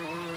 Mm-hmm.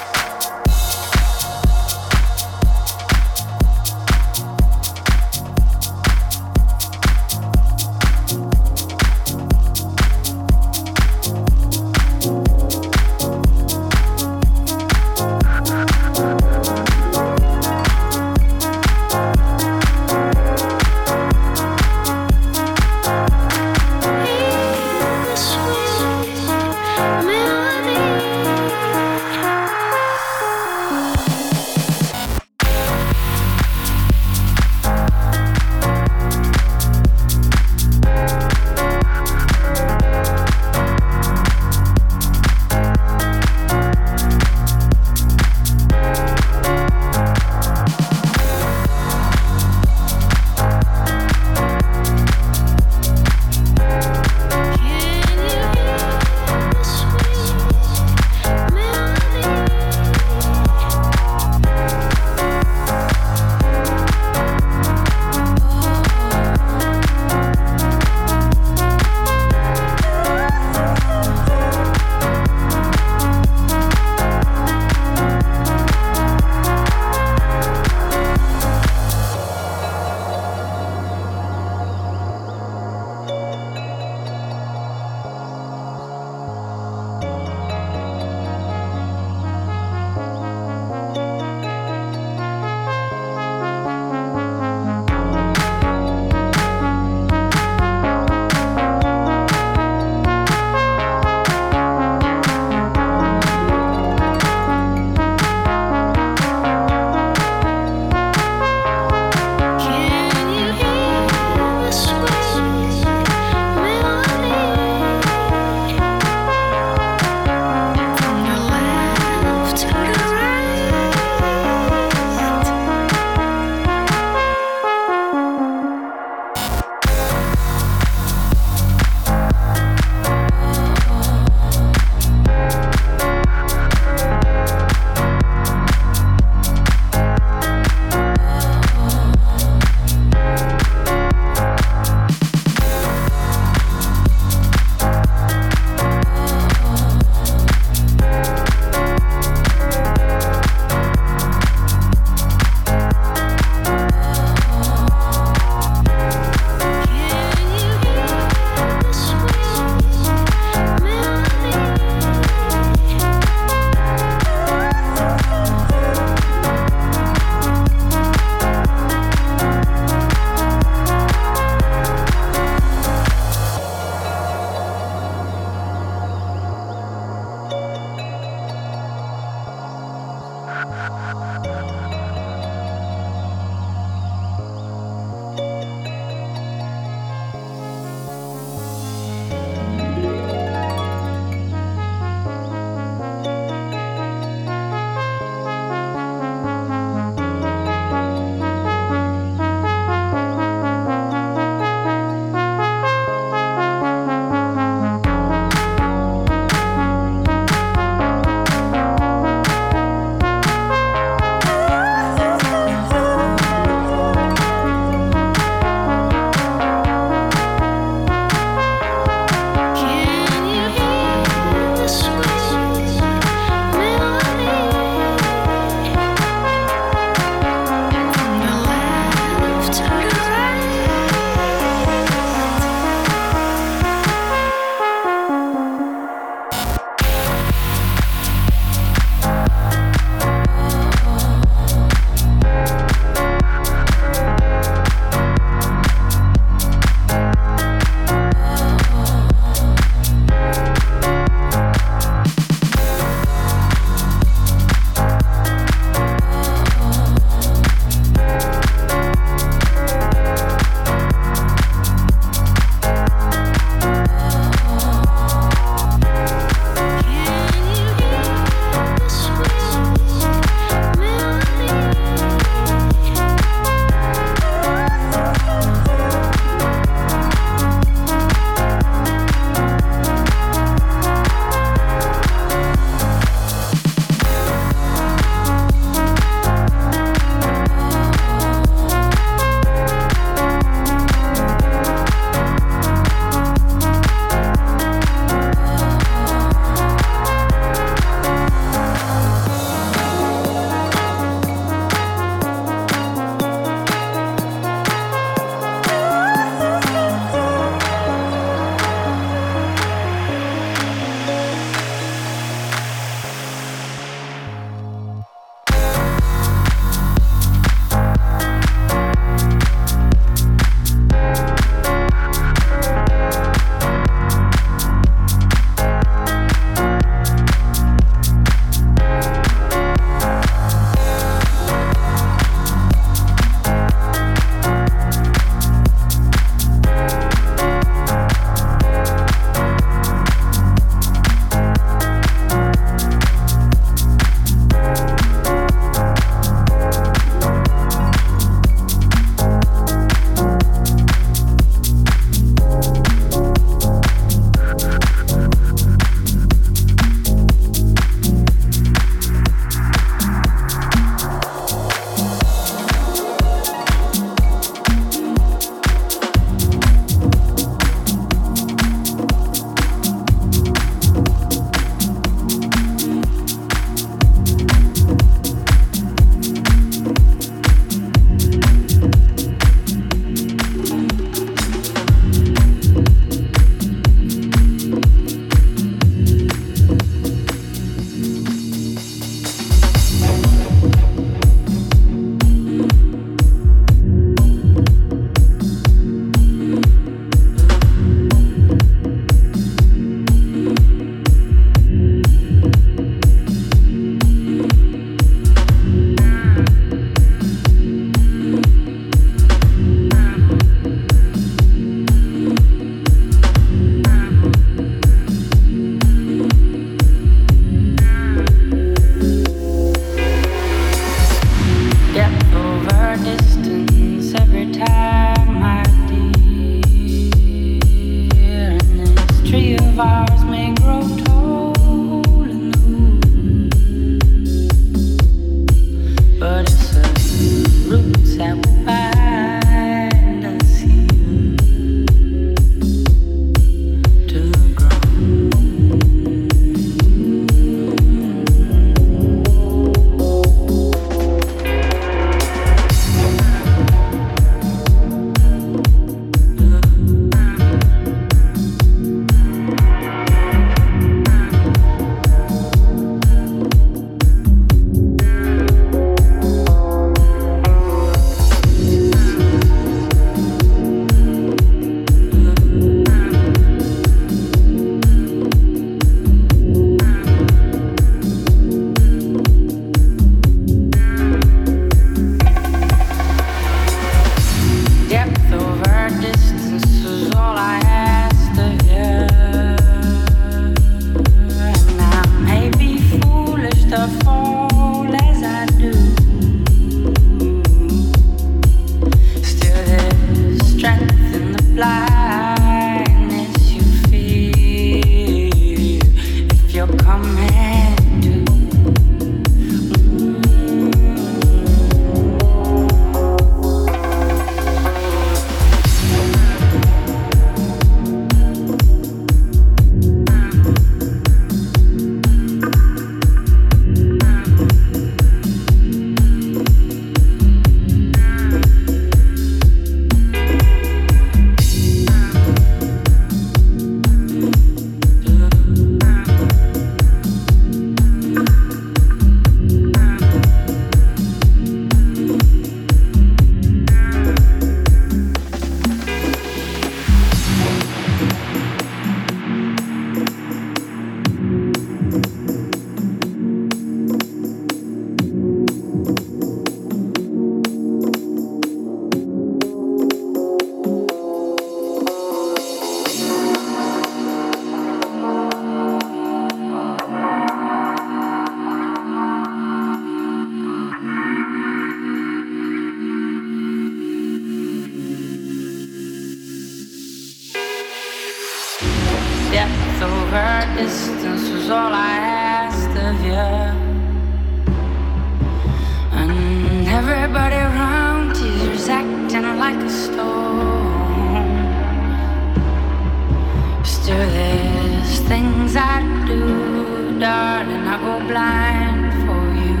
do, darling, I go blind for you.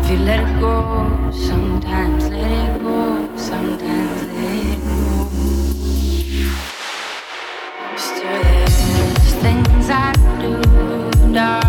If you let it go, sometimes let it go, sometimes let it go. Still, there's things I do, darling.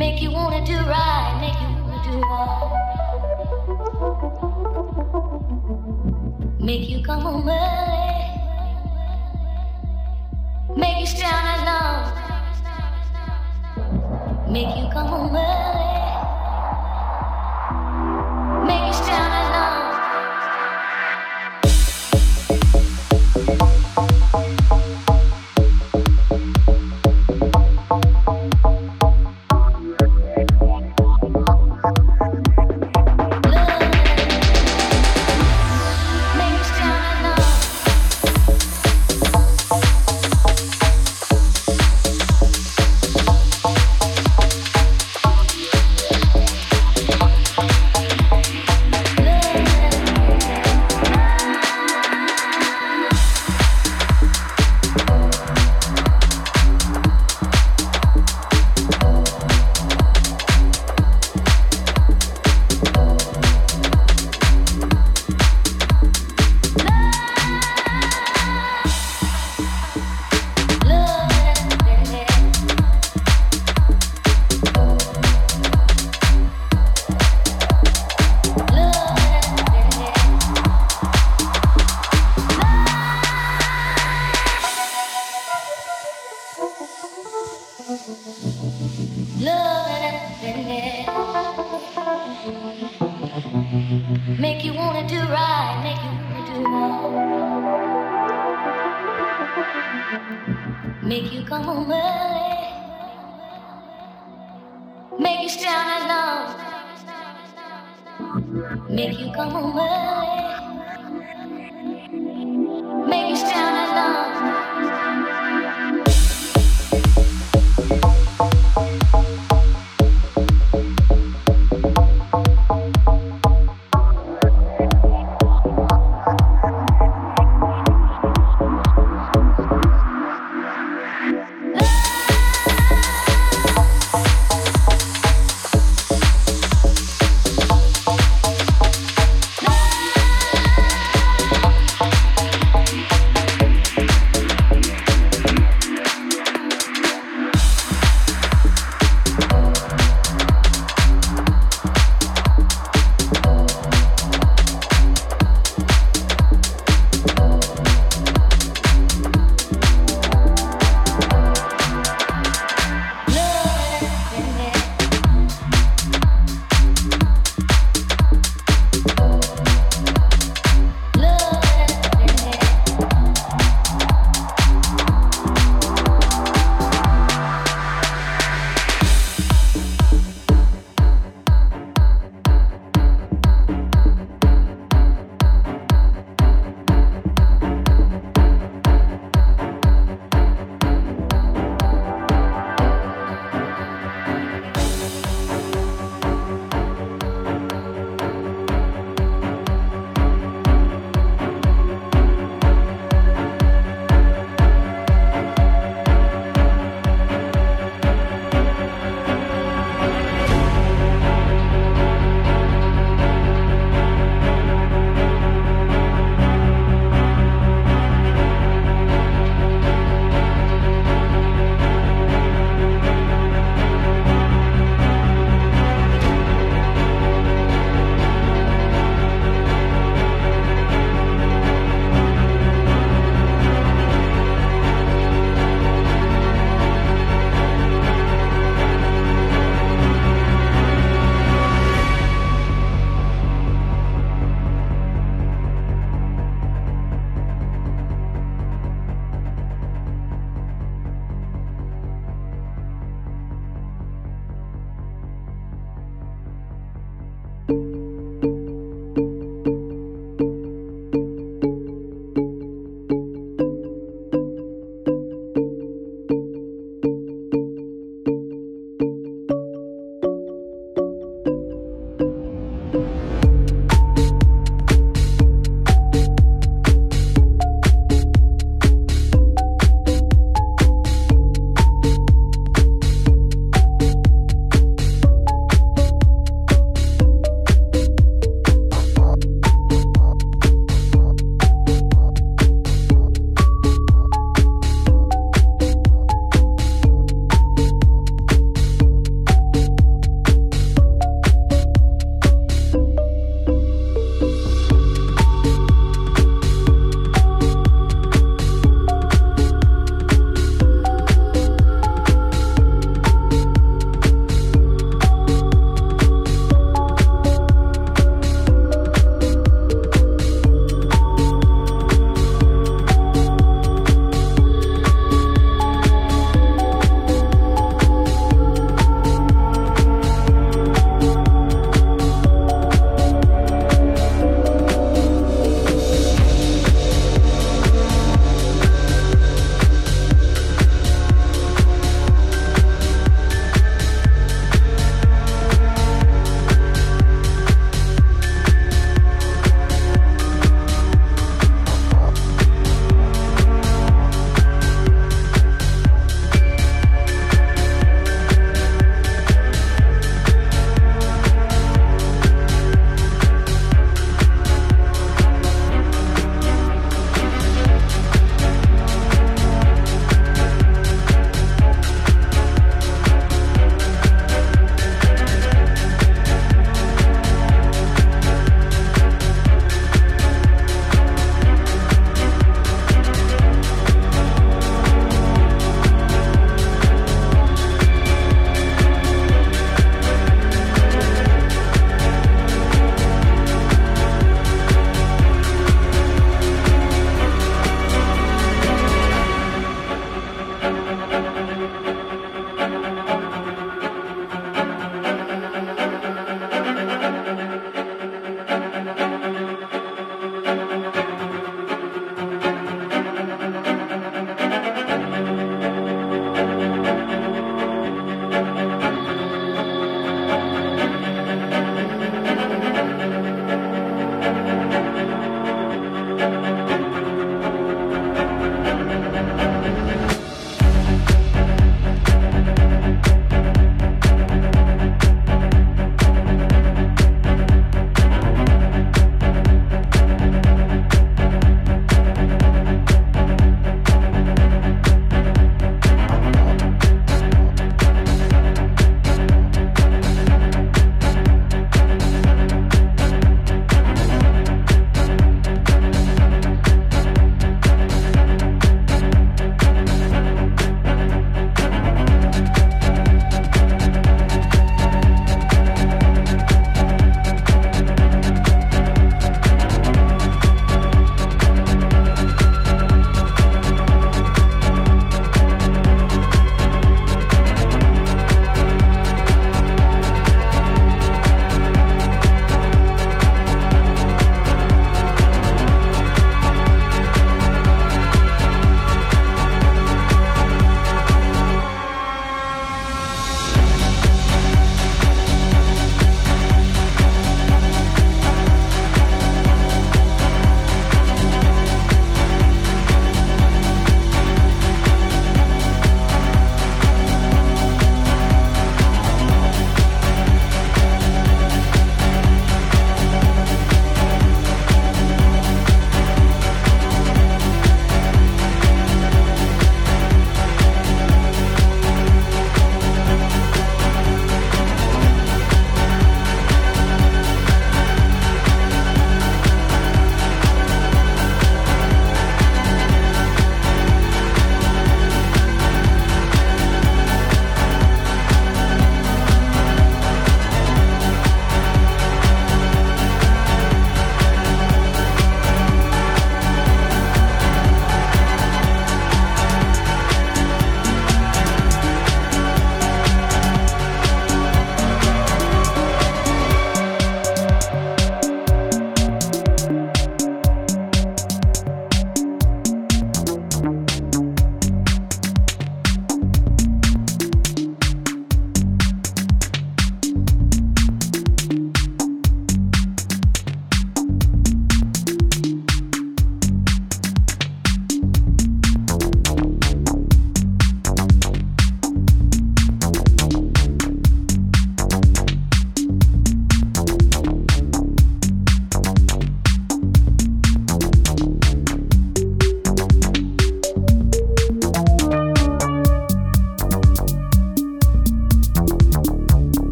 Make you wanna do right, make you wanna do right. Make you come home early. Make you stand alone. Make you come home early.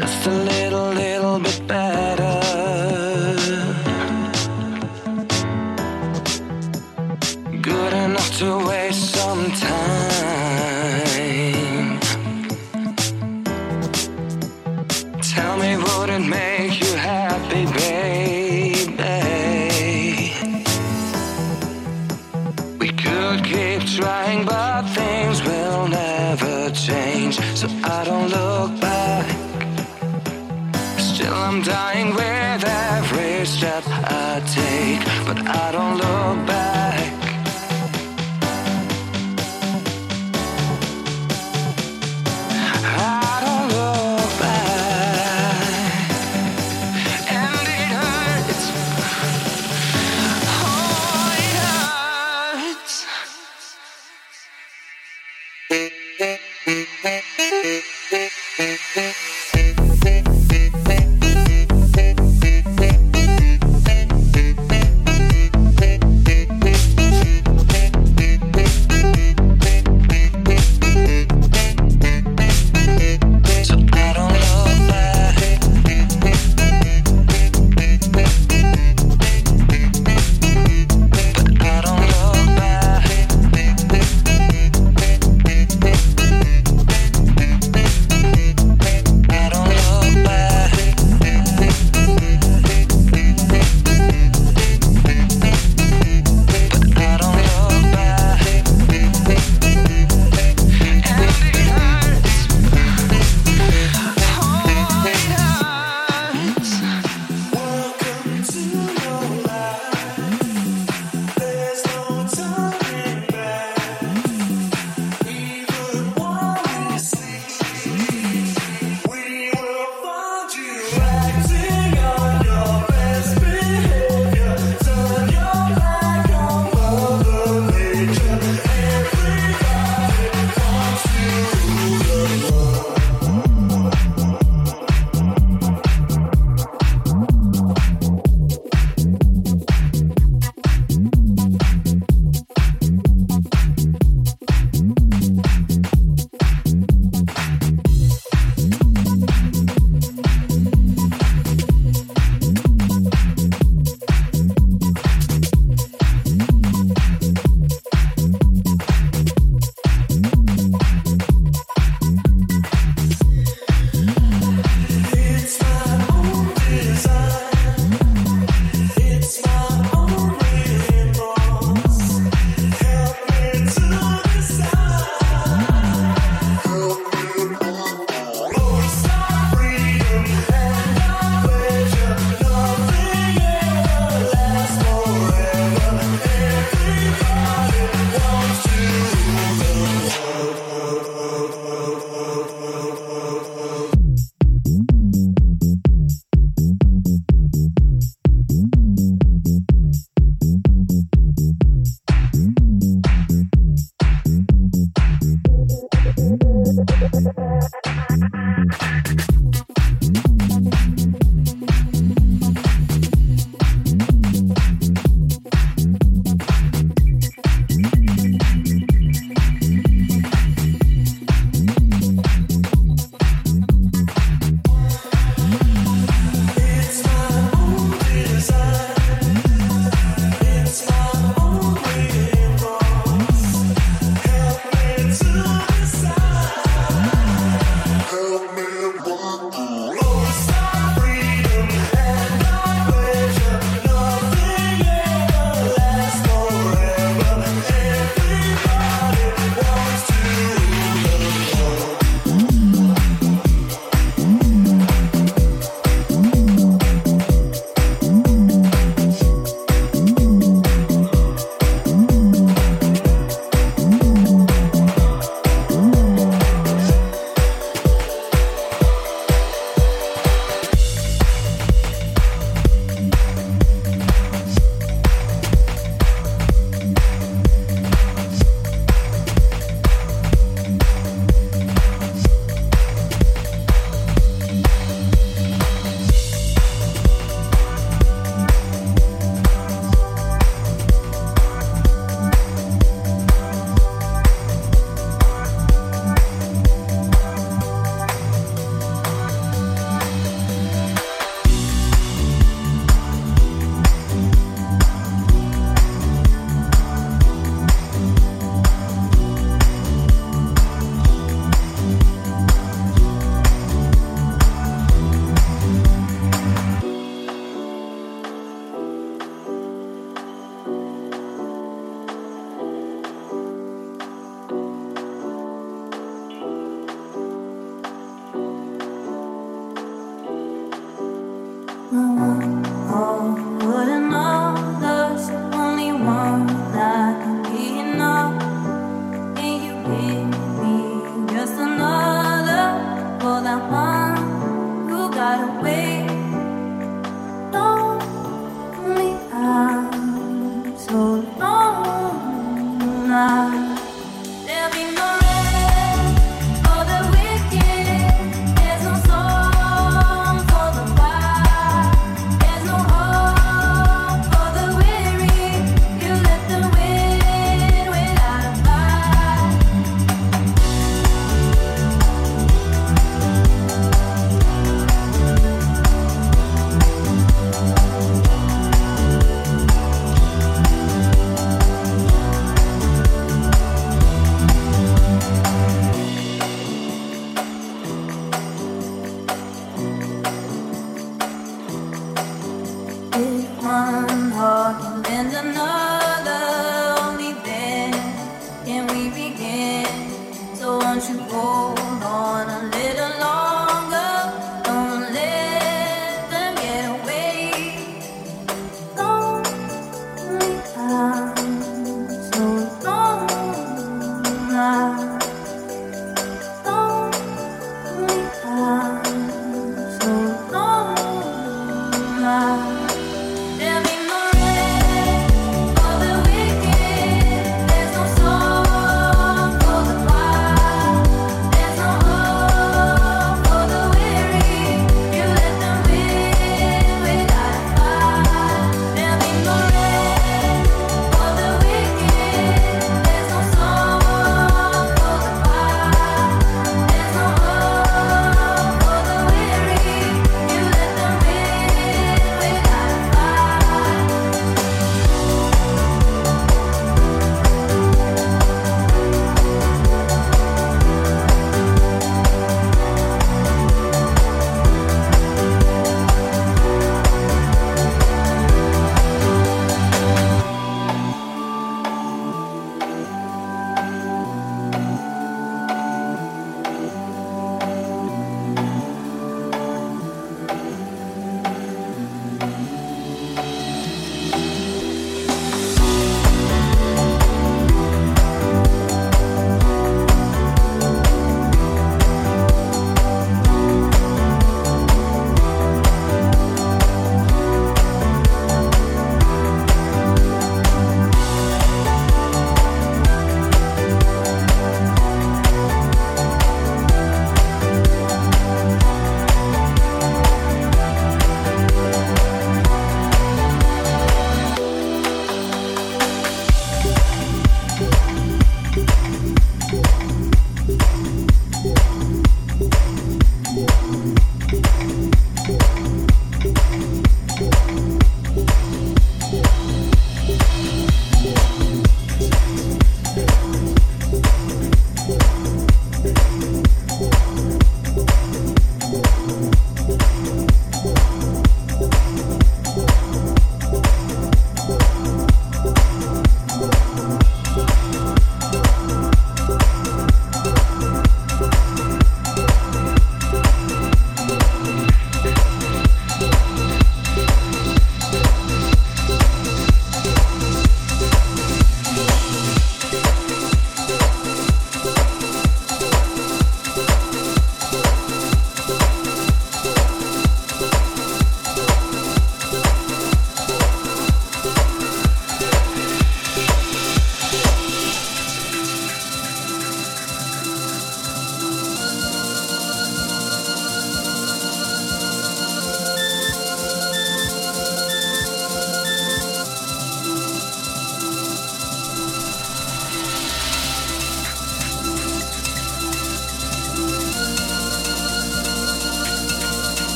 Just a little, little bit better.